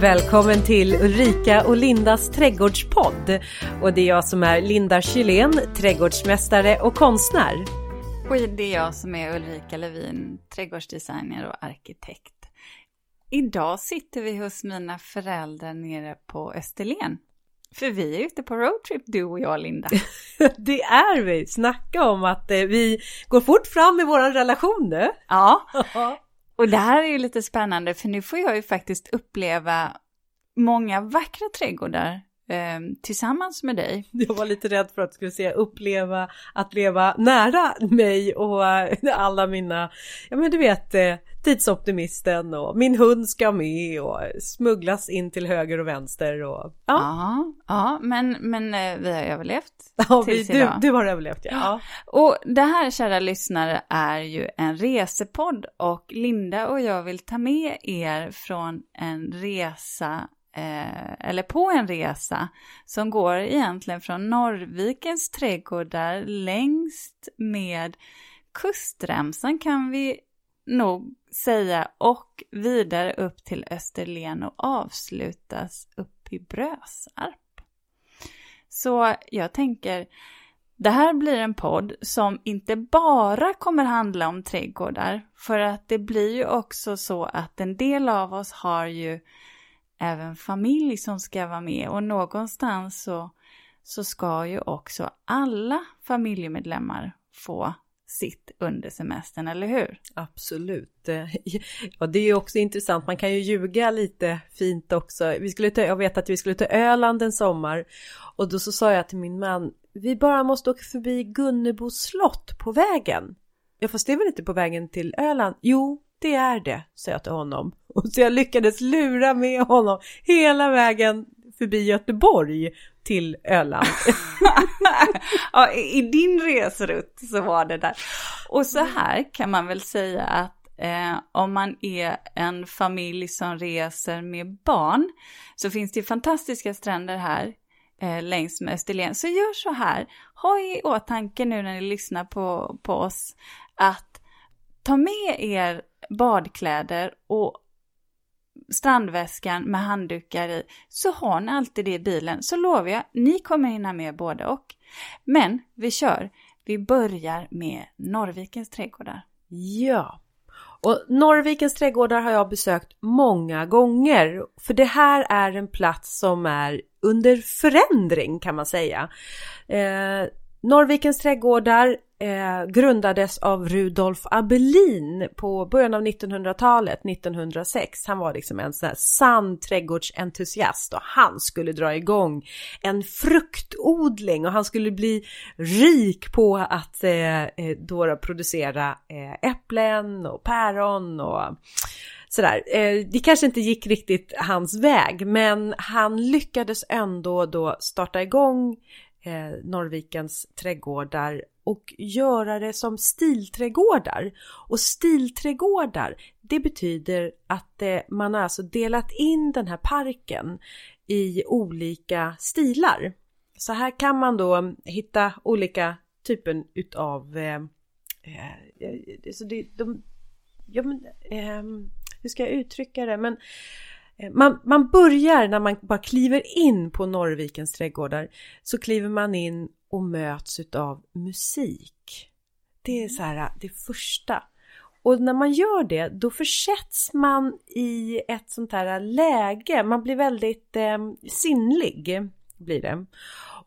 Välkommen till Ulrika och Lindas trädgårdspodd. Och det är jag som är Linda Kylén, trädgårdsmästare och konstnär. Och det är jag som är Ulrika Levin, trädgårdsdesigner och arkitekt. Idag sitter vi hos mina föräldrar nere på Österlen. För vi är ute på roadtrip du och jag Linda. det är vi! Snacka om att eh, vi går fort fram i vår relation nu. Ja, och det här är ju lite spännande för nu får jag ju faktiskt uppleva många vackra trädgårdar eh, tillsammans med dig. Jag var lite rädd för att du skulle säga uppleva att leva nära mig och alla mina, ja men du vet, eh, tidsoptimisten och min hund ska med och smugglas in till höger och vänster och ja. Ja, ja men, men eh, vi har överlevt. Ja, vi, du, du har överlevt ja. ja. Och det här kära lyssnare är ju en resepodd och Linda och jag vill ta med er från en resa eh, eller på en resa som går egentligen från Norrvikens trädgårdar längst med kustremsan kan vi nog säga och vidare upp till Österlen och avslutas upp i Brösarp. Så jag tänker, det här blir en podd som inte bara kommer handla om trädgårdar, för att det blir ju också så att en del av oss har ju även familj som ska vara med och någonstans så, så ska ju också alla familjemedlemmar få sitt under semestern, eller hur? Absolut. Ja, det är ju också intressant. Man kan ju ljuga lite fint också. Vi skulle ta, jag vet att vi skulle till Öland en sommar och då så sa jag till min man, vi bara måste åka förbi Gunnebo slott på vägen. Ja, fast det är väl inte på vägen till Öland? Jo, det är det, sa jag till honom. Och så jag lyckades lura med honom hela vägen förbi Göteborg till Öland. ja, i din resrutt så var det där. Och så här kan man väl säga att eh, om man är en familj som reser med barn så finns det fantastiska stränder här eh, längs med Österlen. Så gör så här, ha i åtanke nu när ni lyssnar på, på oss att ta med er badkläder och strandväskan med handdukar i, så har ni alltid det i bilen. Så lovar jag, ni kommer hinna med både och. Men vi kör. Vi börjar med Norrvikens trädgårdar. Ja, och Norrvikens trädgårdar har jag besökt många gånger. För det här är en plats som är under förändring kan man säga. Eh, Norrvikens trädgårdar eh, grundades av Rudolf Abelin på början av 1900-talet, 1906. Han var liksom en sån här sann trädgårdsentusiast och han skulle dra igång en fruktodling och han skulle bli rik på att eh, eh då producera eh, äpplen och päron och sådär. Eh, det kanske inte gick riktigt hans väg, men han lyckades ändå då starta igång eh, Norrvikens trädgårdar och göra det som stilträdgårdar. Och stilträdgårdar, det betyder att eh, man har alltså delat in den här parken i olika stilar. Så här kan man då hitta olika typen utav eh, eh, så det, de, ja, men, eh, hur ska jag uttrycka det? Men Eh, man, man börjar när man bara kliver in på Norrvikens trädgårdar så kliver man in och möts av musik. Det är så här det första. Och när man gör det då försätts man i ett sånt här läge, man blir väldigt eh, sinnlig blir det.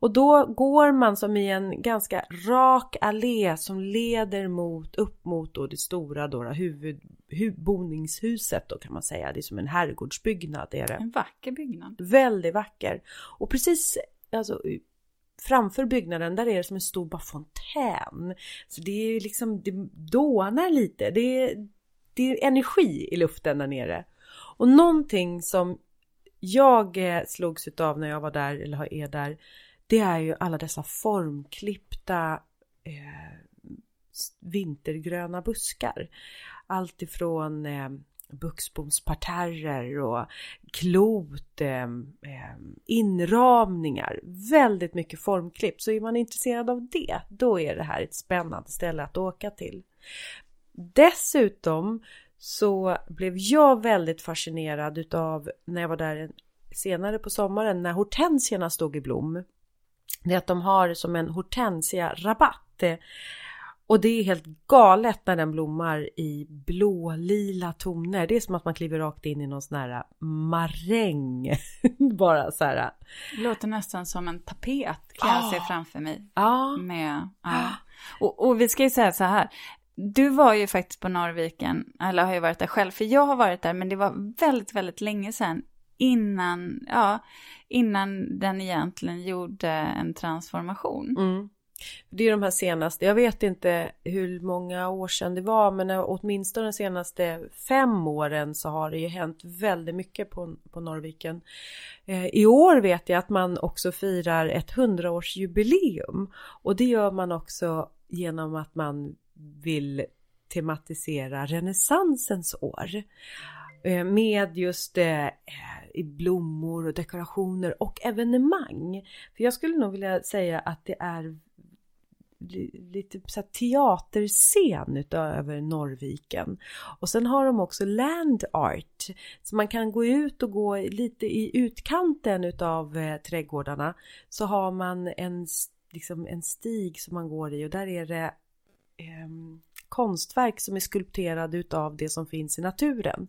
Och då går man som i en ganska rak allé som leder mot, upp mot då det stora då, huvud, hu, boningshuset då kan man säga. Det är som en herrgårdsbyggnad. Är det. En vacker byggnad. Väldigt vacker. Och precis alltså, framför byggnaden där är det som en stor bara fontän. Så det är liksom, det dånar lite. Det är, det är energi i luften där nere. Och någonting som jag eh, slogs utav när jag var där eller är där det är ju alla dessa formklippta eh, vintergröna buskar. Allt ifrån eh, buxbomsparterrer och klot, eh, eh, inramningar, väldigt mycket formklipp. Så är man intresserad av det, då är det här ett spännande ställe att åka till. Dessutom så blev jag väldigt fascinerad utav när jag var där senare på sommaren när hortensierna stod i blom. Det är att de har som en hortensia-rabatt. Och det är helt galet när den blommar i blå-lila toner. Det är som att man kliver rakt in i någon sån här maräng. Bara så här. Det låter nästan som en tapet kan ah. jag se framför mig. Ja. Med, ja. Och, och vi ska ju säga så här. Du var ju faktiskt på Norrviken, eller har ju varit där själv, för jag har varit där, men det var väldigt, väldigt länge sedan innan, ja, innan den egentligen gjorde en transformation. Mm. Det är de här senaste, jag vet inte hur många år sedan det var men åtminstone de senaste fem åren så har det ju hänt väldigt mycket på, på Norrviken. Eh, I år vet jag att man också firar ett hundraårsjubileum och det gör man också genom att man vill tematisera renässansens år. Eh, med just eh, eh, i blommor och dekorationer och evenemang. För jag skulle nog vilja säga att det är lite så teaterscen utöver Norrviken. Och sen har de också land art. Så man kan gå ut och gå lite i utkanten utav eh, trädgårdarna. Så har man en, liksom en stig som man går i och där är det eh, konstverk som är skulpterade utav det som finns i naturen.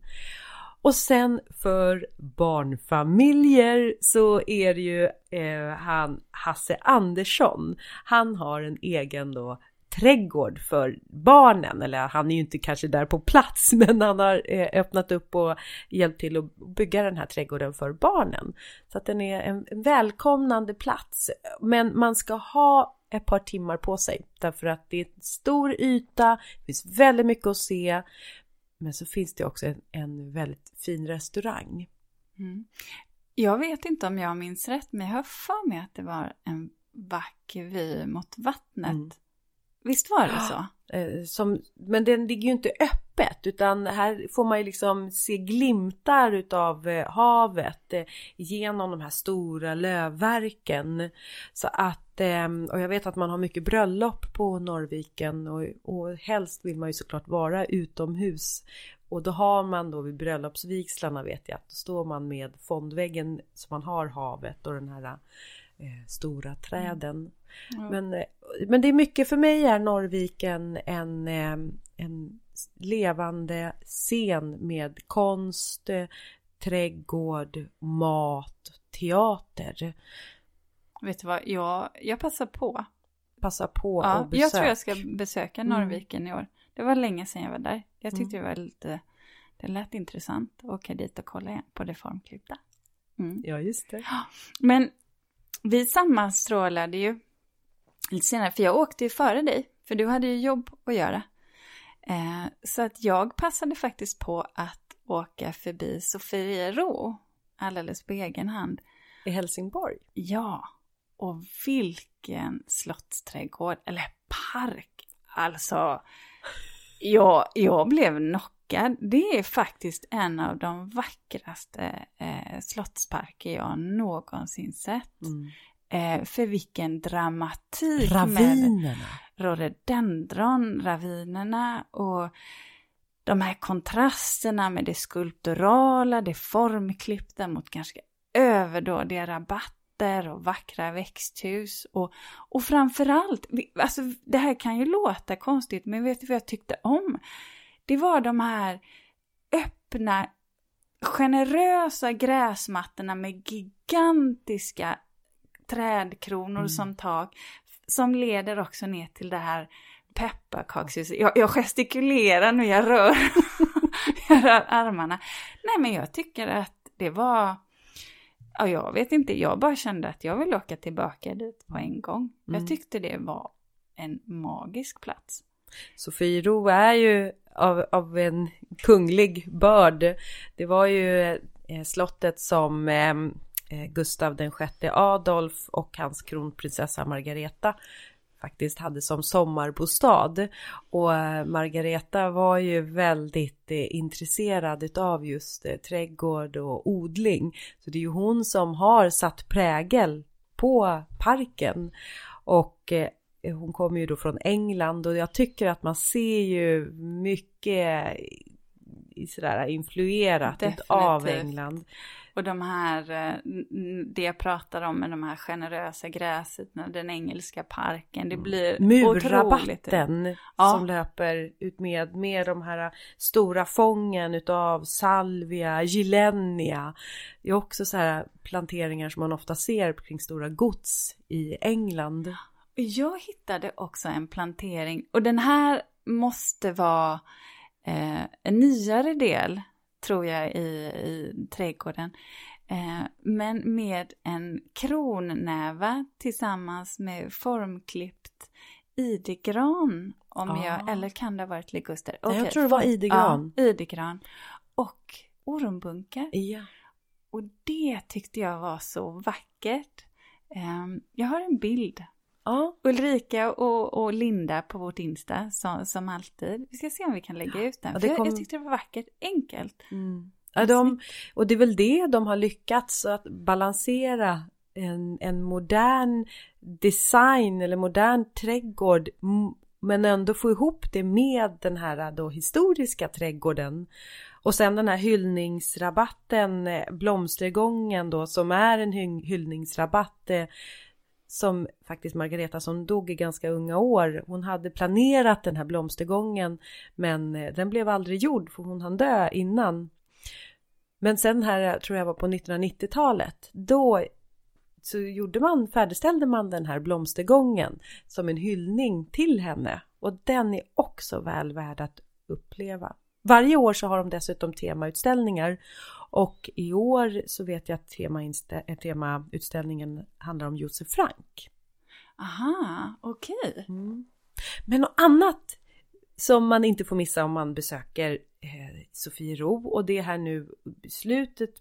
Och sen för barnfamiljer så är det ju eh, han Hasse Andersson. Han har en egen då trädgård för barnen, eller han är ju inte kanske där på plats, men han har eh, öppnat upp och hjälpt till att bygga den här trädgården för barnen. Så att den är en välkomnande plats. Men man ska ha ett par timmar på sig därför att det är en stor yta, det finns väldigt mycket att se. Men så finns det också en, en väldigt fin restaurang. Mm. Jag vet inte om jag minns rätt, men jag har för mig att det var en vacker vy mot vattnet. Mm. Visst var det så? Eh, som, men den ligger ju inte öppet utan här får man ju liksom se glimtar utav eh, havet eh, genom de här stora lövverken. Så att, ehm, och jag vet att man har mycket bröllop på Norrviken och, och helst vill man ju såklart vara utomhus. Och då har man då vid bröllopsvigslarna vet jag att då står man med fondväggen så man har havet och den här eh, stora träden. Mm. Men, men det är mycket, för mig är Norrviken en, eh, en levande scen med konst, eh, trädgård, mat, teater. Vet du vad, jag, jag passar på. Passa på ja, och besök. Jag tror jag ska besöka mm. Norrviken mm. i år. Det var länge sedan jag var där. Jag tyckte mm. det var lite, det lät intressant att åka dit och kolla på det formklippta. Mm. Ja, just det. Men vi sammanstrålade ju lite senare, för jag åkte ju före dig, för du hade ju jobb att göra. Eh, så att jag passade faktiskt på att åka förbi Sofiero alldeles på egen hand. I Helsingborg? Ja, och vilken slottsträdgård, eller park. Alltså, jag, jag blev knockad. Det är faktiskt en av de vackraste eh, slottsparker jag någonsin sett. Mm. Eh, för vilken dramatik Ravinerna. med rhododendron-ravinerna och de här kontrasterna med det skulpturala, det formklippta mot ganska överdådiga rabatter och vackra växthus. Och, och framförallt, alltså det här kan ju låta konstigt, men vet du vad jag tyckte om? Det var de här öppna, generösa gräsmattorna med gigantiska trädkronor mm. som tak. Som leder också ner till det här pepparkakshuset. Jag, jag gestikulerar nu, jag rör, jag rör armarna. Nej men jag tycker att det var, ja jag vet inte, jag bara kände att jag vill åka tillbaka dit på en gång. Mm. Jag tyckte det var en magisk plats. Sofiero är ju av, av en kunglig börd. Det var ju eh, slottet som eh, Eh, Gustav den sjätte Adolf och hans kronprinsessa Margareta faktiskt hade som sommarbostad. Och eh, Margareta var ju väldigt eh, intresserad utav just trädgård och odling. Så det är ju hon som har satt prägel på parken. Och hon kommer ju då från England och jag tycker att man ser ju mycket sådär influerat Definitivt. av England. Och de här, eh, det jag pratar om med de här generösa gräsytorna, den engelska parken, det blir otroligt. Murrabatten Ja. som löper ut med, med de här stora fången utav salvia, gillennia. Det är också så här planteringar som man ofta ser kring stora gods i England. Jag hittade också en plantering och den här måste vara eh, en nyare del, tror jag, i, i trädgården. Eh, men med en kronnäva tillsammans med formklippt idegran. Om Ah. jag, eller kan det ha varit liguster? Nej, jag tror det var idegran. Ja, idegran. Och ormbunkar. Ja. Och det tyckte jag var så vackert. Eh, jag har en bild ja. Ulrika och, och Linda på vårt Insta som, som alltid. Vi ska se om vi kan lägga ut den. Ja, det jag, kom- jag tyckte det var vackert, enkelt. Mm. Ja, de, och det är väl det de har lyckats att balansera en, en modern design eller modern trädgård men ändå få ihop det med den här då historiska trädgården. Och sen den här hyllningsrabatten, eh, blomstergången då som är en hy- hyllningsrabatt eh, som faktiskt Margareta som dog i ganska unga år. Hon hade planerat den här blomstergången men eh, den blev aldrig gjord för hon hann dö innan. Men sen här eh, tror jag var på 1990-talet. Då så gjorde man, färdigställde man den här blomstergången som en hyllning till henne. Och den är också väl värd att uppleva. Varje år så har de dessutom temautställningar och i år så vet jag att eh, temautställningen handlar om Josef Frank. Aha, okej. Mm. Men något annat som man inte får missa om man besöker eh, Sofiero och det är här nu slutet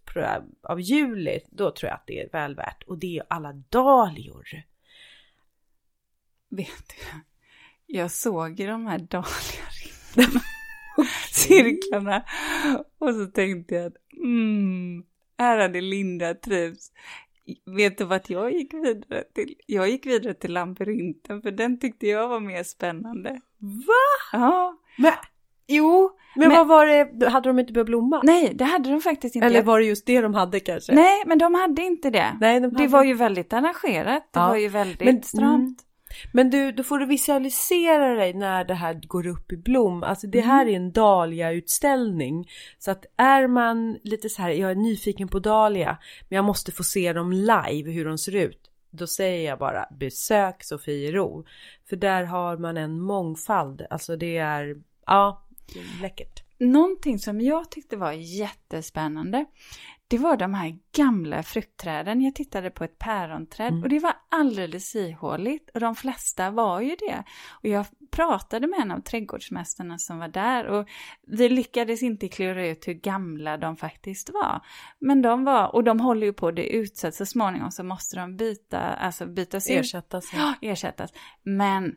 av juli, då tror jag att det är väl värt och det är alla dahlior. Vet du, jag såg ju de här dahlia cirklarna och så tänkte jag att mm, här hade Linda trivs. Vet du vart jag gick vidare till? Jag gick vidare till labyrinten för den tyckte jag var mer spännande. Va? Ja, Men, jo, men, Men- vad var det, hade de inte börjat blomma? nej det hade de faktiskt inte. Eller var det just det de hade kanske? Nej, men de hade inte det. Nej de Det hade... var ju väldigt arrangerat, det Ja, var ju väldigt men- stramt. Men du, då får du visualisera dig när det här går upp i blom. Alltså det Mm. här är en dahlia-utställning. Så att är man lite så här, jag är nyfiken på dahlia, men jag måste få se dem live, hur de ser ut. Då säger jag bara besök Sofiero. För där har man en mångfald. Alltså det är, ja, läckert. Någonting som jag tyckte var jättespännande, det var de här gamla fruktträden. Jag tittade på ett päronträd Mm. och det var alldeles ihåligt och de flesta var ju det. Och jag pratade med en av trädgårdsmästarna som var där och vi lyckades inte klura ut hur gamla de faktiskt var. Men de var, och de håller ju på att det utsätts så småningom så måste de byta, alltså bytas ut. Ersättas. Ja, ersättas. Men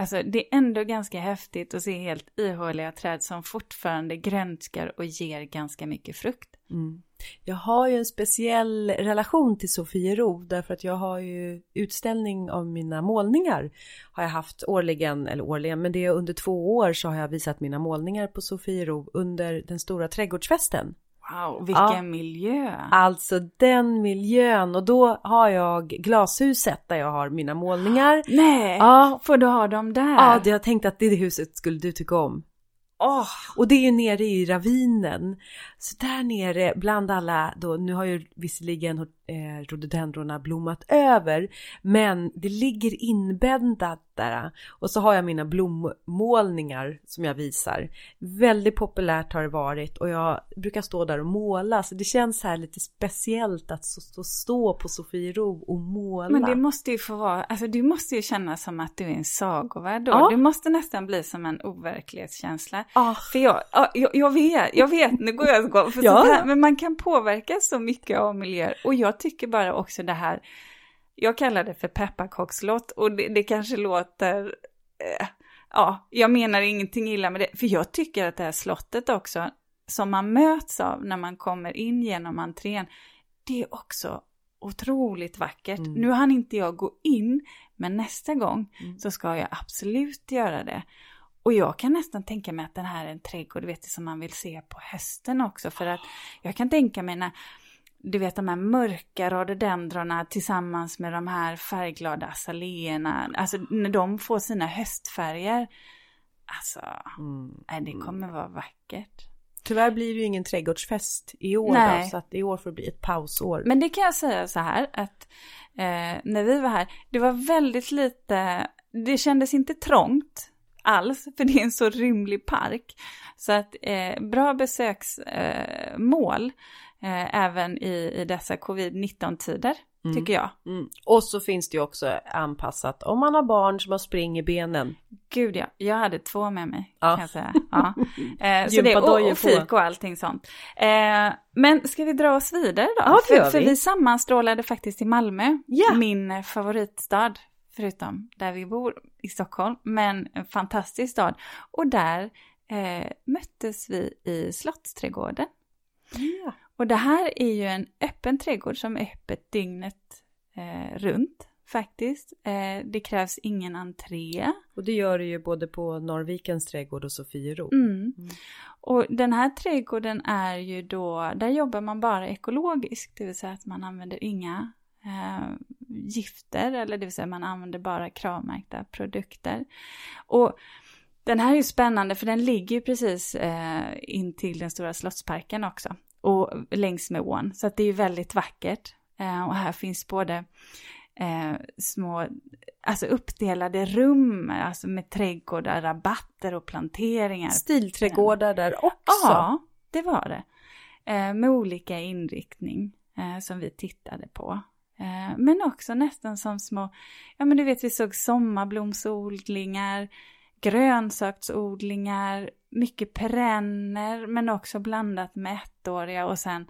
alltså, det är ändå ganska häftigt att se helt ihåliga träd som fortfarande grönskar och ger ganska mycket frukt. Mm. Jag har ju en speciell relation till Sofiero därför att jag har ju utställning av mina målningar. Har jag haft årligen, eller årligen, men det är under två år så har jag visat mina målningar på Sofiero under den stora trädgårdsfesten. Wow, vilken Ja. miljö! Alltså den miljön och då har jag glashuset där jag har mina målningar. Nej, Ja, får du ha dem där? ja jag tänkte att det huset skulle du tycka om. Åh, Och det är nere i ravinen. Så där nere bland alla, då, nu har ju visserligen eh, rhododendrorna blommat över, men det ligger inbäddat där. Och så har jag mina blommålningar som jag visar. Väldigt populärt har det varit och jag brukar stå där och måla, så det känns här lite speciellt att stå, stå, på Sofiero och måla. men det måste ju få vara, alltså du måste ju känna som att du är en sagovärld då. Ja. Det måste nästan bli som en overklighetskänsla. Ah, För jag, ja, jag, jag vet, jag vet, nu går jag igång. För Ja. sådär, men man kan påverka så mycket av miljöer. Och jag tycker bara också det här, jag kallar det för pepparkakslott och det, det kanske låter, eh, ja, jag menar ingenting illa med det. För jag tycker att det här slottet också, som man möts av när man kommer in genom entrén, det är också otroligt vackert. Mm. Nu hann inte jag gå in, men nästa gång Mm. så ska jag absolut göra det. Och jag kan nästan tänka mig att den här är en trädgård, vet du, som man vill se på hösten också. För att jag kan tänka mig när, du vet de här mörka rhododendrona tillsammans med de här färgglada azaleerna. Alltså när de får sina höstfärger. Alltså, mm. det kommer vara vackert. Tyvärr blir det ju ingen trädgårdsfest i år Nej. då, så att i år får det bli ett pausår. Men det kan jag säga så här att eh, när vi var här, det var väldigt lite, det kändes inte trångt alls, för det är en så rymlig park. Så att eh, bra besöksmål, eh, även i, i dessa covid-19-tider. Mm. Tycker jag. Mm. Och så finns det ju också anpassat om man har barn som har spring i benen. Gud ja, jag hade två med mig. Ja. Kan jag säga. Ja. Eh, så det, och, och fik och allting sånt. Eh, men ska vi dra oss vidare då? Ja, det gör vi. För vi sammanstrålade faktiskt i Malmö, ja. min favoritstad. Förutom där vi bor i Stockholm, men en fantastisk stad. Och där eh, möttes vi i Slottsträdgården. Ja. Och det här är ju en öppen trädgård som är öppet dygnet eh, runt faktiskt. Eh, det krävs ingen entré. Och det gör det ju både på Norrvikens trädgård och Sofiero. Mm. Mm. Och den här trädgården är ju då, där jobbar man bara ekologiskt, det vill säga att man använder inga eh, gifter, eller det vill säga man använder bara kravmärkta produkter. Och den här är ju spännande för den ligger ju precis eh, in till den stora slottsparken också och längs med ån. Så att det är väldigt vackert. Eh, och här finns både eh, små, alltså uppdelade rum, alltså med trädgårdar, rabatter och planteringar. Stilträdgårdar där också? Ja, det var det. Eh, med olika inriktning eh, som vi tittade på. Eh, men också nästan som små, ja men du vet vi såg sommarblomsodlingar, grönsaksodlingar, mycket perenner men också blandat med ettåriga och sen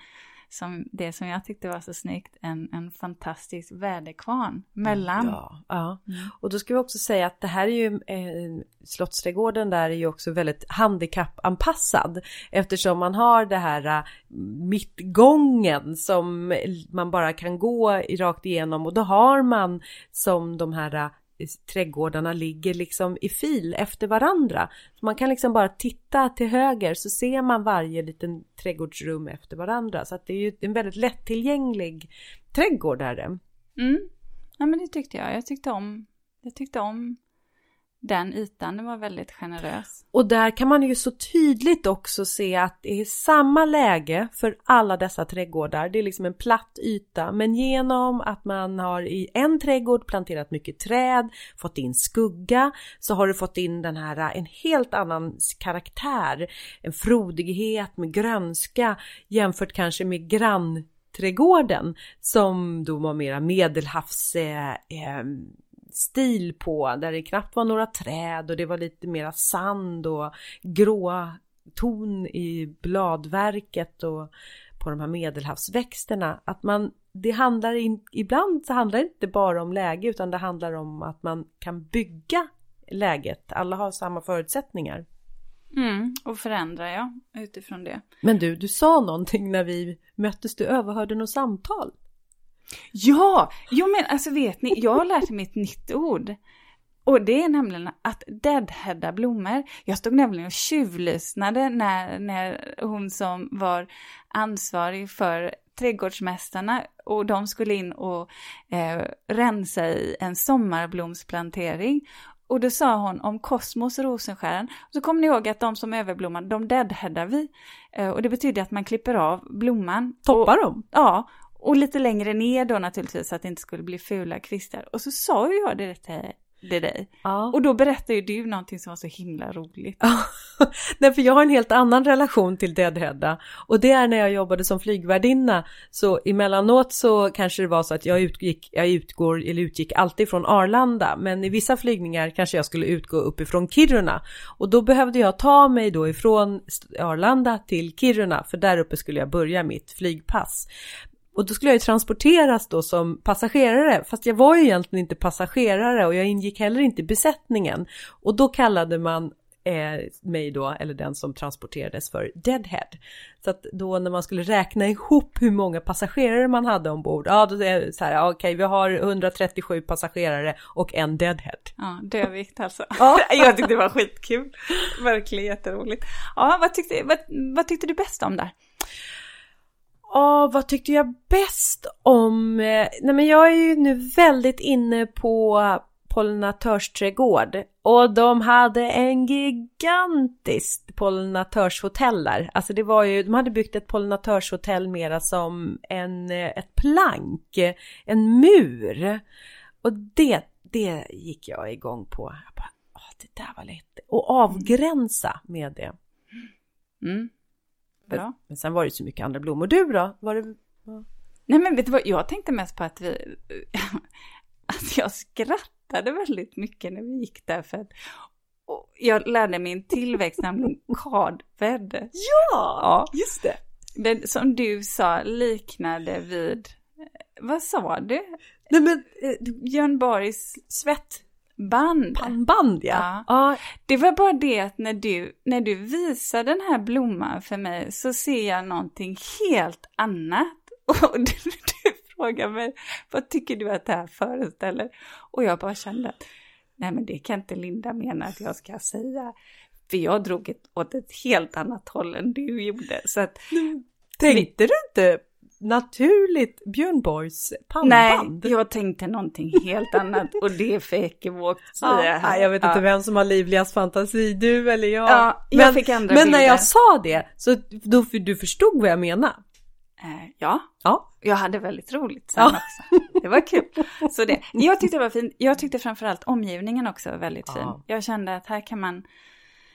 som det som jag tyckte var så snyggt, en, en fantastisk väderkvarn mellan. Ja, ja. Mm. och då ska vi också säga att det här är ju, eh, Slottsträdgården där är ju också väldigt handikappanpassad eftersom man har det här uh, mittgången som man bara kan gå rakt igenom och då har man som de här uh, trädgårdarna ligger liksom i fil efter varandra. Så man kan liksom bara titta till höger så ser man varje liten trädgårdsrum efter varandra. Så att det är ju en väldigt lättillgänglig trädgård är det. Mm. Ja men det tyckte jag. Jag tyckte om, jag tyckte om den ytan, den var väldigt generös. Och där kan man ju så tydligt också se att det är samma läge för alla dessa trädgårdar. Det är liksom en platt yta men genom att man har i en trädgård planterat mycket träd, fått in skugga, så har du fått in den här äh, en helt annan karaktär, en frodighet med grönska jämfört kanske med grannträdgården som då var mera medelhavs eh, eh, stil på där det knappt var några träd och det var lite mera sand och grå ton i bladverket och på de här medelhavsväxterna. Att man, det handlar in, ibland så handlar det inte bara om läge utan det handlar om att man kan bygga läget. Alla har samma förutsättningar. Mm, och förändra ja, utifrån det. Men du, du sa någonting när vi möttes, du överhörde något samtal. Ja, jo men alltså vet ni, jag har lärt mig ett nytt ord. Och det är nämligen att deadheada blommor. Jag stod nämligen och tjuvlyssnade när, när hon som var ansvarig för trädgårdsmästarna och de skulle in och eh, rensa i en sommarblomsplantering. Och då sa hon om kosmos rosenskären. Så kommer ni ihåg att de som överblommar, de deadheadar vi. Eh, och det betyder att man klipper av blomman. Toppar dem? Ja, och lite längre ner då naturligtvis så att det inte skulle bli fula kvistar. Och så sa ju jag det till det dig. Ja. Och då berättade ju du någonting som var så himla roligt. Nej, för jag har en helt annan relation till Deadheada. Och det är när jag jobbade som flygvärdinna. Så emellanåt så kanske det var så att jag utgick, jag utgår, eller utgick alltid från Arlanda. Men i vissa flygningar kanske jag skulle utgå uppifrån Kiruna. Och då behövde jag ta mig då ifrån Arlanda till Kiruna. För där uppe skulle jag börja mitt flygpass. Och då skulle jag ju transporteras då som passagerare, fast jag var ju egentligen inte passagerare och jag ingick heller inte i besättningen. Och då kallade man eh, mig då, eller den som transporterades för Deadhead. Så att då när man skulle räkna ihop hur många passagerare man hade ombord, ja då är det så här, okej okay, vi har 137 passagerare och en Deadhead. Ja, dödvikt alltså. Ja. Jag tyckte det var skitkul. Verkligen jätteroligt. Ja, vad tyckte, vad, vad tyckte du bäst om där? Ja, vad tyckte jag bäst om? Eh, nej men jag är ju nu väldigt inne på pollinatörsträdgård och de hade en gigantiskt pollinatörshotell där. Alltså det var ju, de hade byggt ett pollinatörshotell mera som en, eh, ett plank, en mur. Och det, det gick jag igång på. Jag bara, det där var lätt. Och avgränsa med det. Mm. Bra. Men sen var det så mycket andra blommor. Du då? Var det... Nej men vet du vad, jag tänkte mest på att vi... att jag skrattade väldigt mycket när vi gick där för att jag lärde mig en tillväxtnamn, kardbädd. Ja, ja, just det. Den som du sa liknade vid, vad sa du? Nej men, eh, Björn Borgs svett. Band. Pannband ja. ja. Det var bara det att när du, när du visar den här blomman för mig så ser jag någonting helt annat. Och du, du frågar mig, vad tycker du att det här föreställer? Och jag bara kände att, nej men det kan inte Linda mena att jag ska säga. För jag drog ett, åt ett helt annat håll än du gjorde. Så att, Tänkte du inte naturligt Björn Borgs pannband. Nej, jag tänkte någonting helt annat och det är för ekivokt. Ja, jag vet inte ja. vem som har livligast fantasi, du eller jag. Ja, jag men, fick andra Men bilder. när jag sa det, så då, du förstod vad jag menar? Eh, ja. ja, jag hade väldigt roligt sen ja. också. Det var kul. Så det, jag tyckte det var fint. Jag tyckte framförallt omgivningen också var väldigt ja. fin. Jag kände att här kan man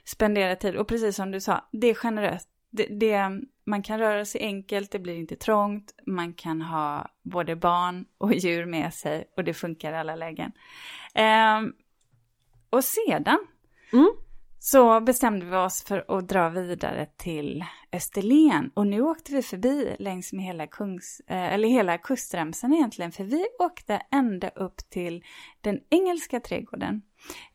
spendera tid och precis som du sa, det är generöst. Det, det, man kan röra sig enkelt, det blir inte trångt, man kan ha både barn och djur med sig och det funkar i alla lägen. Eh, och sedan mm. så bestämde vi oss för att dra vidare till Österlen och nu åkte vi förbi längs med hela, kungs, eh, eller hela kustremsan egentligen, för vi åkte ända upp till den engelska trädgården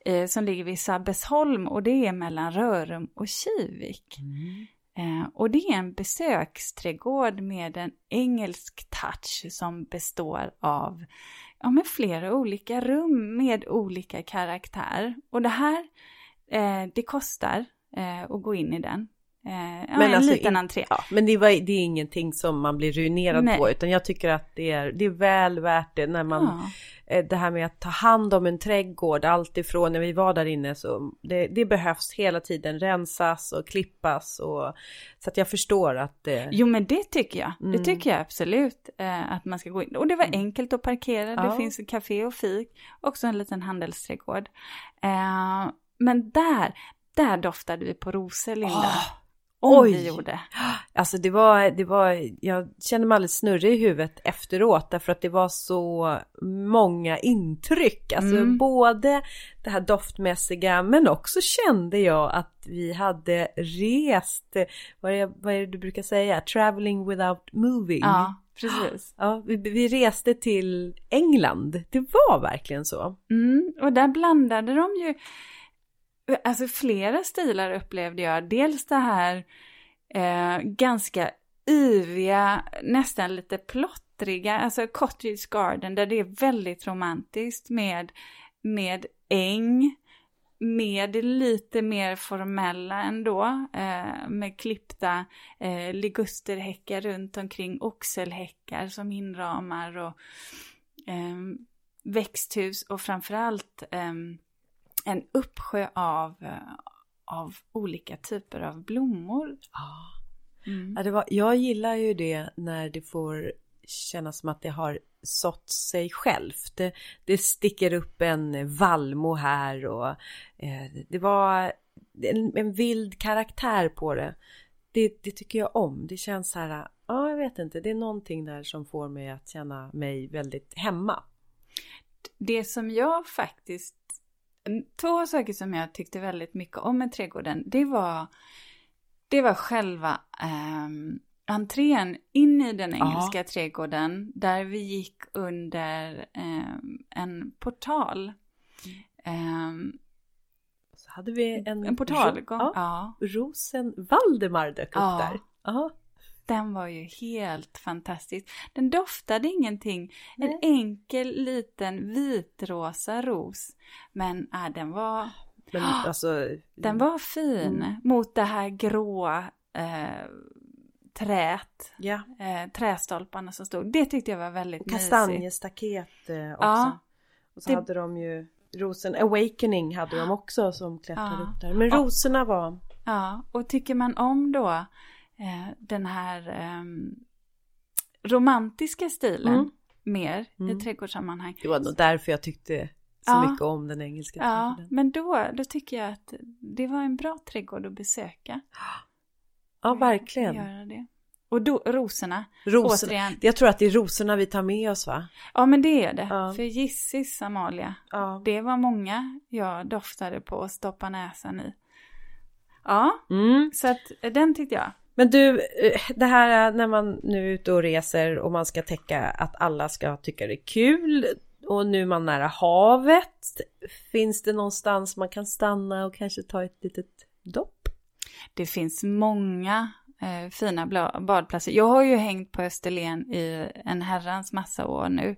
eh, som ligger vid Sabbesholm och det är mellan Rörum och Kivik. Mm. Eh, och det är en besöksträdgård med en engelsk touch som består av ja, med flera olika rum med olika karaktär. Och det här, eh, det kostar eh, att gå in i den. Eh, men en alltså, liten entré. Ja, men det, var, det, är ingenting som man blir ruinerad Nej. på utan jag tycker att det är, det är väl värt det när man ja. Eh, det här med att ta hand om en trädgård alltifrån när vi var där inne så det, det, behövs hela tiden rensas och klippas och så att jag förstår att det... Jo men det tycker jag, mm. det tycker jag absolut eh, att man ska gå in och det var mm. enkelt att parkera, ja. det finns en café och fik, också en liten handelsträdgård. Eh, men där, där doftade vi på rosor Linda. Oh. Om Oj! vi gjorde. Alltså det var, det var, jag kände mig alldeles snurrig i huvudet efteråt därför att det var så många intryck. Alltså mm. både det här doftmässiga men också kände jag att vi hade rest, vad är, vad är det du brukar säga, traveling without moving. Ja, precis. Ja, vi, vi reste till England, det var verkligen så. Mm, och där blandade de ju alltså flera stilar upplevde jag. Dels det här eh, ganska yviga, nästan lite plottriga, alltså Cottage Garden där det är väldigt romantiskt med, med äng, med lite mer formella ändå, eh, med klippta eh, ligusterhäckar runt omkring, oxelhäckar som inramar och eh, växthus och framförallt eh, en uppsjö av, eh, av olika typer av blommor. Ja. Mm. ja det var, jag gillar ju det när det får kännas som att det har sått sig självt. Det, det sticker upp en vallmo här och eh, det var en, en, vild karaktär på det. det. Det tycker jag om. Det känns så här, ja jag vet inte, det är någonting där som får mig att känna mig väldigt hemma. Det som jag faktiskt Två saker som jag tyckte väldigt mycket om med trädgården, det var, det var själva eh, entrén in i den engelska ja. trädgården, där vi gick under eh, en portal. Eh, hade vi en, En portalgång. Ja, Ja. Rosen Valdemar dök upp Ja. där. Ja. Den var ju helt fantastisk. Den doftade ingenting. En Nej. enkel liten vitrosa ros. Men äh, den var, Men alltså. den var fin Mm. mot det här gråa eh, trät. Ja. Eh, trästolparna som stod. Det tyckte jag var väldigt Och kastanjestaket eh, också. Ja. Och så Det- hade de ju Rosen Awakening hade de också som klättrade Ja. upp där. Men rosorna var Ja, och tycker man om då den här ehm, romantiska stilen Mm. mer Mm. i trädgårdssammanhang. Det var nog därför jag tyckte så Ja. mycket om den engelska Ja, trädgården. men då, då tycker jag att det var en bra trädgård att besöka. Ja, verkligen. Göra det. Och då, rosorna, Rosorna. återigen. Jag tror att det är rosorna vi tar med oss va? Ja, men det är det. Ja. För gissis, Amalia, Ja. det var många jag doftade på och stoppa näsan i. Ja, Mm. så att eh, den tyckte jag. Men du, eh, det här när man nu är ute och reser och man ska täcka att alla ska tycka det är kul och nu är man nära havet. Finns det någonstans man kan stanna och kanske ta ett litet dopp? Det finns många eh, fina badplatser. Jag har ju hängt på Österlen i en herrans massa år nu.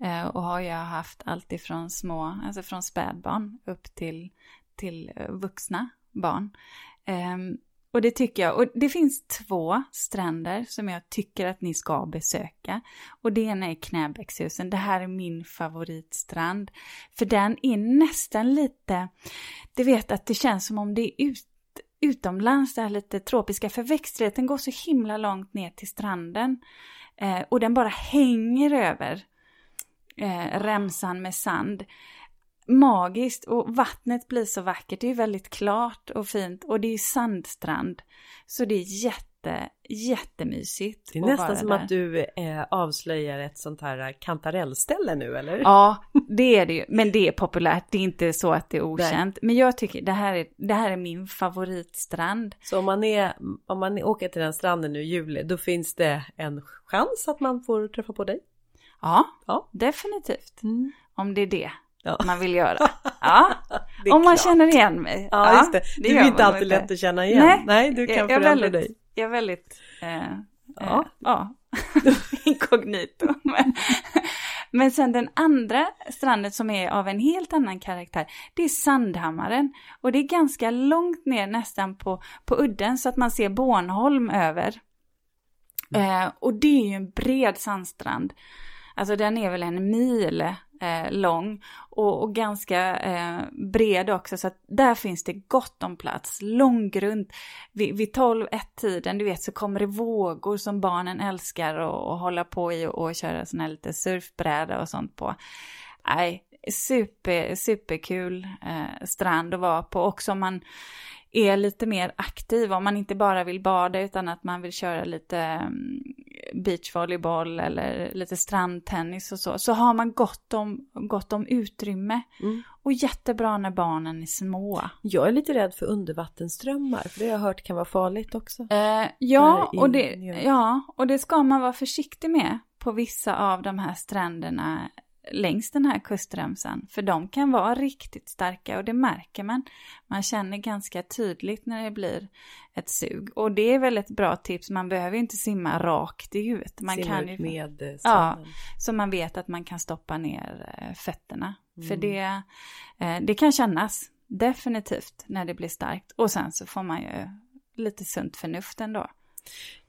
Eh, och har jag haft allt ifrån små, alltså från spädbarn upp till, till eh, vuxna barn. Eh, och det tycker jag, och det finns två stränder som jag tycker att ni ska besöka. Och det ena är Knäbäckshusen, det här är min favoritstrand. För den är nästan lite, du vet att det känns som om det är ut, utomlands, det här lite tropiska, för växtligheten går så himla långt ner till stranden. Eh, och den bara hänger över eh, remsan med sand. Magiskt och vattnet blir så vackert, det är väldigt klart och fint och det är sandstrand. Så det är jätte, jättemysigt. Det är nästan som där. att du eh, avslöjar ett sånt här kantarellställe nu eller? Ja, det är det ju. Men det är populärt. Det är inte så att det är okänt. Men jag tycker det här är, det här är min favoritstrand. Så om man, är, om man åker till den stranden nu i juli då finns det en chans att man får träffa på dig? Ja, Ja. definitivt. Om det är det Ja. man vill göra. Ja, Det om man klart. känner igen mig. Ja, just det. Du gör är inte alltid lätt att känna igen. Nej, Nej du kan jag, jag är förändra väldigt, dig. Jag är väldigt, eh, Ja. ja, ja. inkognito. Men, men sen den andra stranden som är av en helt annan karaktär, det är Sandhammaren. Och det är ganska långt ner nästan på, på udden så att man ser Bornholm över. Eh, och det är ju en bred sandstrand. Alltså den är väl en mil eh, lång och, och ganska eh, bred också. Så att där finns det gott om plats. Långgrunt. Vid, vid 12-1-tiden, du vet, så kommer det vågor som barnen älskar att hålla på i och, och köra sån här lite surfbräda och sånt på. Nej, super, superkul eh, strand att vara på. Också om man är lite mer aktiv, om man inte bara vill bada utan att man vill köra lite mm, beachvolleyboll eller lite strandtennis och så, så har man gott om, gott om utrymme. Mm. Och jättebra när barnen är små. Jag är lite rädd för undervattensströmmar för det har jag hört kan vara farligt också. Eh, ja, och det, ja, och det ska man vara försiktig med på vissa av de här stränderna längs den här kustremsan. För de kan vara riktigt starka och det märker man. Man känner ganska tydligt när det blir ett sug. Och det är väl ett bra tips, man behöver inte simma rakt ut. Man Simma kan ut ju, med eh, Ja. så man vet att man kan stoppa ner eh, fötterna. Mm. För det, eh, det kan kännas definitivt när det blir starkt. Och sen så får man ju lite sunt förnuft ändå.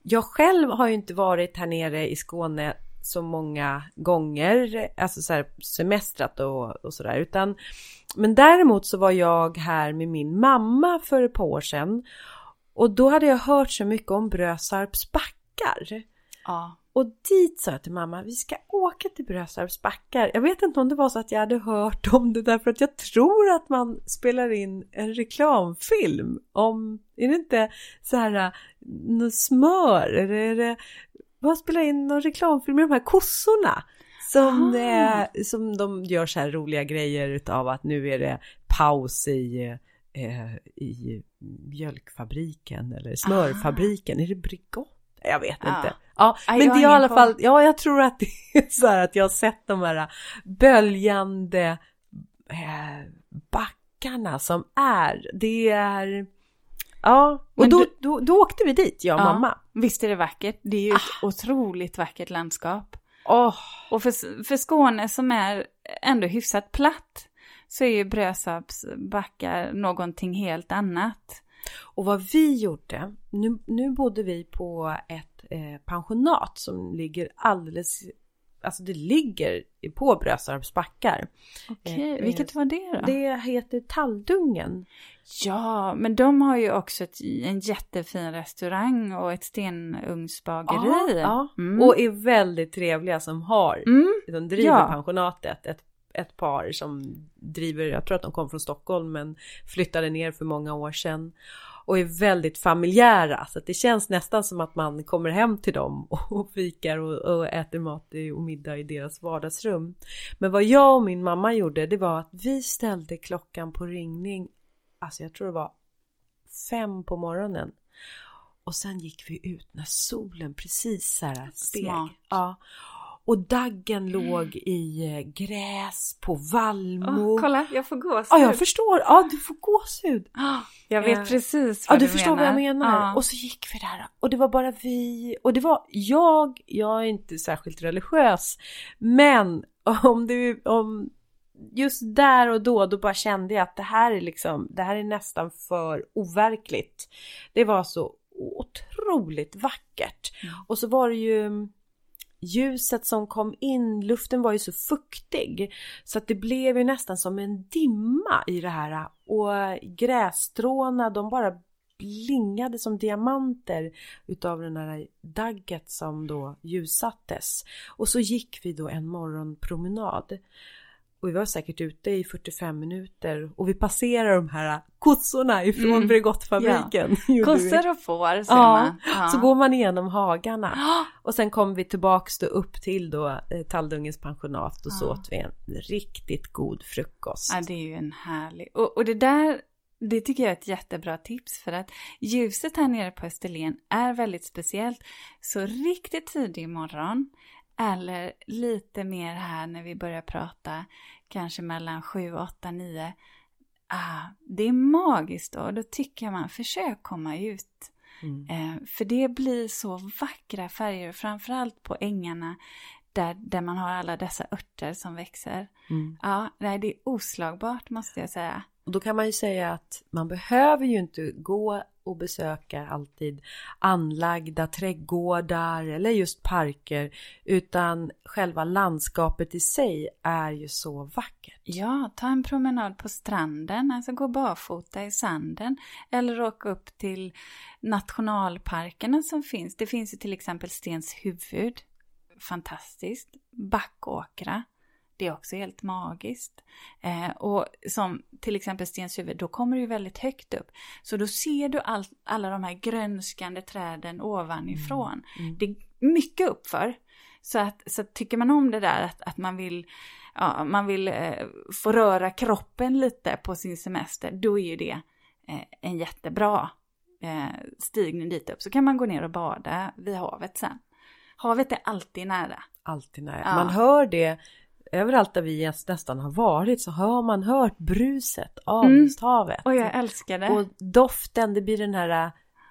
Jag själv har ju inte varit här nere i Skåne så många gånger, alltså så här semestrat och, och sådär, utan men däremot så var jag här med min mamma för ett par år sedan och då hade jag hört så mycket om Brösarps backar. Ja. Och dit sa jag till mamma, vi ska åka till Brösarps backar. Jag vet inte om det var så att jag hade hört om det därför att jag tror att man spelar in en reklamfilm om, är det inte så här, något smör eller är det, man spelar in någon reklamfilm med de här kossorna. Som, Ah. eh, som de gör så här roliga grejer utav att nu är det paus i, eh, i mjölkfabriken eller smörfabriken. Är det Bregott? Jag vet Ja. inte. Ja, Nej, men det är i alla fall, ja jag tror att det är så här att jag har sett de här böljande eh, backarna som är, det är... Ja, och då, du- då, då åkte vi dit, jag och Ja. mamma. Visst är det vackert? Det är ju ett Ah. otroligt vackert landskap. Åh, Och för, för Skåne som är ändå hyfsat platt så är ju Brösarps backar någonting helt annat. Och vad vi gjorde, nu, nu bodde vi på ett eh, pensionat som ligger alldeles, alltså det ligger på Brösarps backar. Okej, Eh, vilket var det då? Det heter Talldungen. Ja, men de har ju också ett, en jättefin restaurang och ett stenugnsbageri. ja. Mm. Och är väldigt trevliga som har, Mm. som driver Ja. pensionatet. Ett, ett par som driver, jag tror att de kom från Stockholm men flyttade ner för många år sedan. Och är väldigt familjära så att det känns nästan som att man kommer hem till dem och fikar och, och äter mat och middag i deras vardagsrum. Men vad jag och min mamma gjorde det var att vi ställde klockan på ringning, alltså jag tror det var fem på morgonen. Och sen gick vi ut när solen precis så här steg. Smart. Ja. Och daggen låg i eh, gräs på vallmo. Åh, kolla, jag får gåshud. Ja, jag förstår. Ja, du får gåshud. Ah, Jag vet Eh, precis Ja, vad du du förstår vad jag menar. Ja. Och så gick vi där och det var bara vi och det var jag. Jag är inte särskilt religiös, men om du om just där och då, då bara kände jag att det här är liksom, det här är nästan för overkligt. Det var så otroligt vackert. Mm. Och så var det ju ljuset som kom in, luften var ju så fuktig så att det blev ju nästan som en dimma i det här och grässtråna de bara blingade som diamanter utav den här dagget som då ljussattes. Och så gick vi då en morgonpromenad. Och vi var säkert ute i 45 minuter och vi passerade de här kossorna ifrån Mm. Bregottfabriken. vi. Kossor och får ser Ja, man. Ja. så går man igenom hagarna. Och sen kom vi tillbaks då upp till då eh, Talldungens pensionat och så Ja. åt vi en riktigt god frukost. Ja, det är ju en härlig... Och, och det där, det tycker jag är ett jättebra tips för att ljuset här nere på Österlen är väldigt speciellt. Så riktigt tidig morgon eller lite mer här när vi börjar prata, kanske mellan 7, 8, 9. Ah, det är magiskt då. Då tycker man, försök komma ut. Mm. Eh, för det blir så vackra färger, framförallt på ängarna där, där man har alla dessa örter som växer. Mm. Ja, det är oslagbart måste jag säga. Och då kan man ju säga att man behöver ju inte gå och besöka alltid anlagda trädgårdar eller just parker utan själva landskapet i sig är ju så vackert. Ja, ta en promenad på stranden, alltså gå barfota i sanden. Eller åka upp till nationalparkerna som finns. Det finns ju till exempel Stens huvud. Fantastiskt. Backåkra. Det är också helt magiskt. Eh, och som till exempel Stens huvud, då kommer du ju väldigt högt upp. Så då ser du all, alla de här grönskande träden ovanifrån. Mm. Det är mycket uppför. Så att, så att tycker man om det där att, att man vill, ja, man vill eh, få röra kroppen lite på sin semester, då är ju det eh, en jättebra eh, stigning dit upp. Så kan man gå ner och bada vid havet sen. Havet är alltid nära. Alltid nära. Ja. Man hör det överallt där vi nästan har varit så har man hört bruset av Mm. havet. Och jag älskar det. Och doften, det blir den här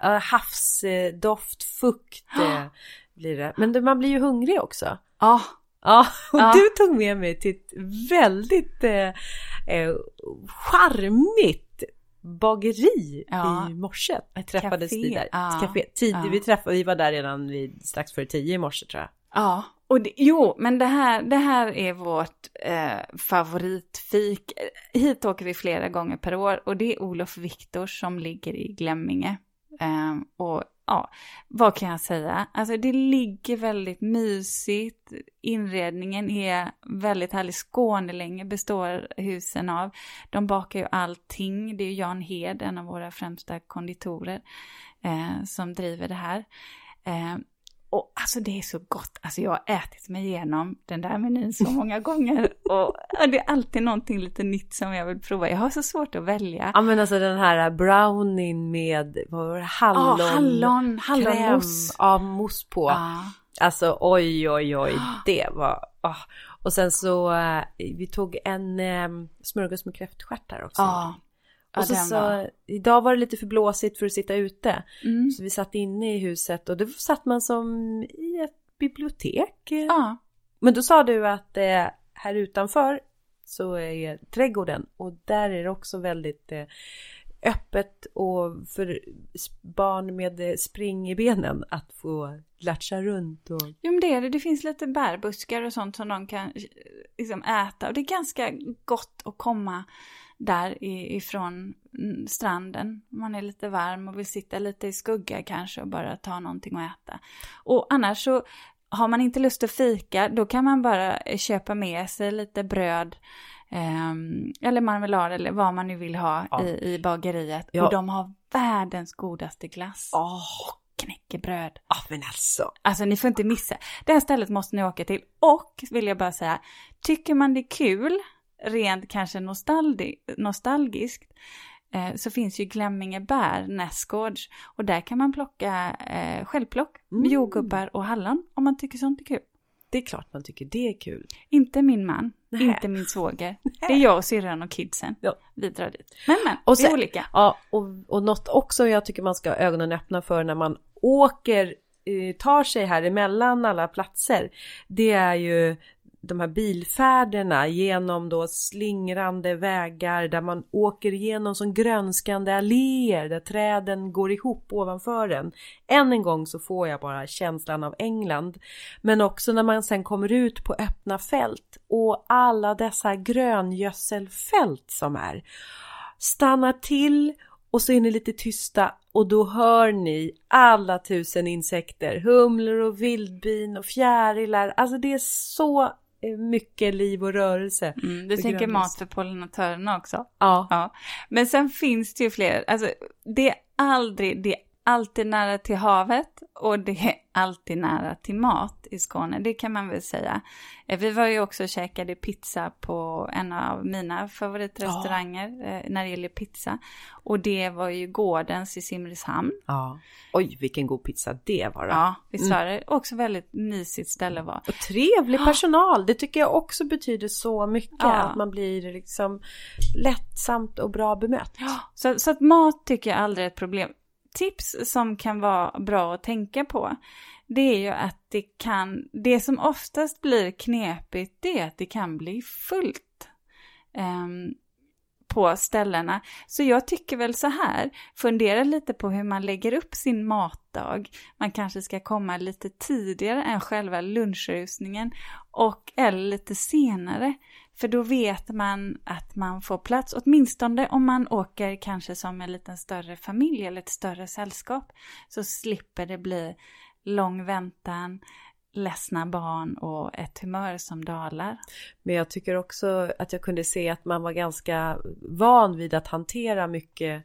uh, havsdoft, fukt uh, blir det. Men man blir ju hungrig också. Ja, Ja, och Ja. du tog med mig till ett väldigt eh, eh, charmigt bageri Ja. i morse. Jag träffades Café. vi där. Ja. Café. Tid, Ja. vi, träffade, vi var där redan vid, strax före tio i morse tror jag. Ja, och det, jo, men det här, det här är vårt eh, favoritfik. Hit åker vi flera gånger per år och det är Olof Viktors som ligger i Glemminge. Eh, och ja, vad kan jag säga? Alltså det ligger väldigt mysigt. Inredningen är väldigt härlig. Skånelänge består husen av. De bakar ju allting. Det är Jan Hed, en av våra främsta konditorer, eh, som driver det här. Ehm, och alltså det är så gott. Alltså jag har ätit mig igenom den där menyn så många gånger. Och det är alltid någonting lite nytt som jag vill prova. Jag har så svårt att välja. Ja men alltså den här brownien med vad var det, hallon, Ja, hallon, hallonmousse. ja, mousse på. Ja. Alltså oj oj oj, det var... ah. Och sen så, eh, vi tog en eh, smörgås med kräftstjärtar också. Ja. Och så, var- idag var det lite för blåsigt för att sitta ute. Mm. Så vi satt inne i huset och då satt man som i ett bibliotek. Ja. Men då sa du att eh, här utanför så är trädgården och där är det också väldigt eh, öppet och för barn med eh, spring i benen att få latcha runt och Jo men det är det. Det finns lite bärbuskar och sånt som de kan eh, liksom äta. Och det är ganska gott att komma där ifrån mm, stranden. Man är lite varm och vill sitta lite i skugga kanske och bara ta någonting att äta. Och annars så har man inte lust att fika, då kan man bara eh, köpa med sig lite bröd ehm, eller marmelad eller vad man nu vill ha Ja. i, i bageriet. Ja. Och de har världens godaste glass. Åh, Knäckebröd. ah, men alltså. Alltså ni får inte missa. Det här stället måste ni åka till. Och vill jag bara säga, tycker man det är kul, rent kanske nostalgi- nostalgiskt, eh, så finns ju Glemminge bär nästgårds. Och där kan man plocka eh, självplock med Mm. jordgubbar och hallon om man tycker sånt är kul. Det är klart man tycker det är kul. Inte min man, Nej. inte min svåger. Det är jag och syrran och kidsen. Ja. Vi drar dit. Men men, Och vi är sen- olika. Ja, och, och något också jag tycker man ska ha ögonen öppna för när man åker, eh, tar sig här emellan alla platser. Det är ju de här bilfärderna genom då slingrande vägar där man åker igenom som grönskande alléer där träden går ihop ovanför en. Än en gång så får jag bara känslan av England. Men också när man sen kommer ut på öppna fält och alla dessa gröngödselfält som är stannar till och så är ni lite tysta och då hör ni alla tusen insekter, humlor och vildbin och fjärilar. Alltså det är så mycket liv och rörelse. Mm, du tänker mat för pollinatörerna också? Ja, Ja, men sen finns det ju fler. Alltså, det är aldrig, det är alltid nära till havet och det är alltid nära till mat i Skåne. Det kan man väl säga. Eh, Vi var ju också och käkade pizza på en av mina favoritrestauranger eh, när det gäller pizza. Och det var ju Gårdens i Simrishamn. ja. Oj, vilken god pizza det var. då. Ja, visst var det. Också väldigt mysigt ställe vara. Och trevlig personal, det tycker jag också betyder så mycket. Ja. Att man blir liksom lättsamt och bra bemött. Så, så att mat tycker jag aldrig är ett problem. Tips som kan vara bra att tänka på, det är ju att det kan, det som oftast blir knepigt, det är att det kan bli fullt. eh, på ställena. Så jag tycker väl så här, fundera lite på hur man lägger upp sin matdag. Man kanske ska komma lite tidigare än själva lunchrusningen och eller lite senare. För då vet man att man får plats, åtminstone om man åker kanske som en liten större familj eller ett större sällskap. Så slipper det bli lång väntan, ledsna barn och ett humör som dalar. Men jag tycker också att jag kunde se att man var ganska van vid att hantera mycket,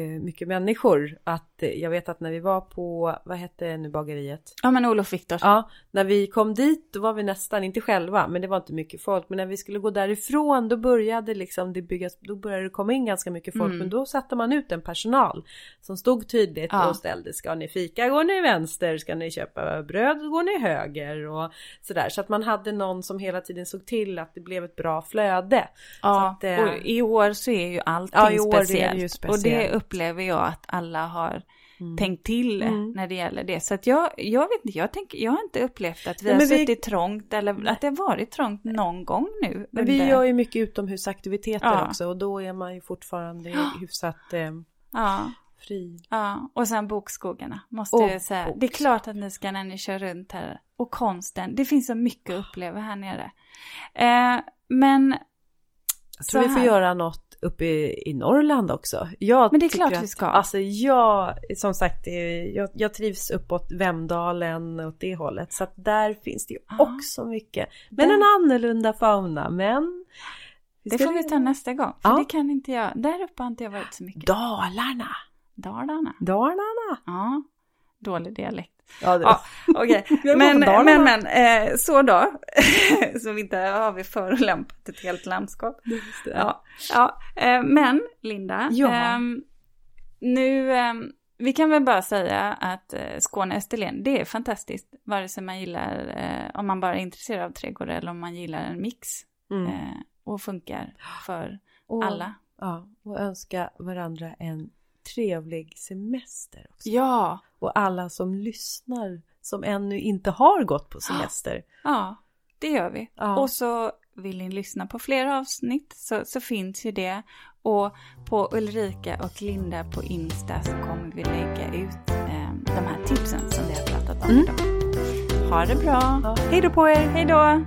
mycket människor. Att eh, jag vet att när vi var på, vad hette nu bageriet? Ja men Olof Viktors. Ja, när vi kom dit då var vi nästan, inte själva, men det var inte mycket folk. Men när vi skulle gå därifrån då började liksom det byggas, då började det komma in ganska mycket folk. Mm. Men då satte man ut en personal som stod tydligt Ja. och ställde, ska ni fika går ni vänster, ska ni köpa bröd går ni höger och sådär. Så att man hade någon som hela tiden såg till att det blev ett bra flöde. Ja, att, eh, och i år så är ju allting Ja, i år är det speciellt. ju Och det speciellt. Upplever jag att alla har Mm. tänkt till Mm. när det gäller det. Så att jag, jag vet inte, jag, tänker, jag har inte upplevt att vi Nej, har men vi- suttit trångt eller att det har varit trångt någon gång nu. Men vi gör ju mycket utomhusaktiviteter Ja. också och då är man ju fortfarande hyfsat eh, Ja, fri. ja, och sen bokskogarna måste Och jag säga. Det är klart att ni ska när ni kör runt här. Och konsten, det finns så mycket att uppleva här nere. Eh, men tror Så vi får göra något uppe i, i Norrland också. Jag Men det är klart vi ska. Alltså jag, som sagt, jag, jag trivs uppåt Vemdalen åt det hållet. Så att där finns det ju Ja. också mycket. Men Där- en annorlunda fauna. Men det ska får vi ta nästa gång. För Ja. det kan inte jag. Där uppe har inte jag varit så mycket. Dalarna. Dalarna. Dalarna. Ja, dålig dialekt. Ja, det Ja, okej. Jag Men, men, men, eh, så då. så vi inte har vi förolämpat ett helt landskap. Ja, ja. Eh, men Linda, Ja. ehm, nu, ehm, vi kan väl bara säga att eh, Skåne Österlen, det är fantastiskt. Vare sig man gillar, om man bara är intresserad av trädgård eller om man gillar en mix. Mm. Och funkar för Och- alla. Ja, och önska varandra en trevlig semester också. Ja, Och alla som lyssnar som ännu inte har gått på semester. ja, det gör vi. Ja. Och så vill ni lyssna på fler avsnitt så, så finns ju det. Och på Ulrika och Linda på Insta så kommer vi lägga ut eh, de här tipsen som vi har pratat om Mm. idag. Ha det bra! Ja, hej då på er! Hej då!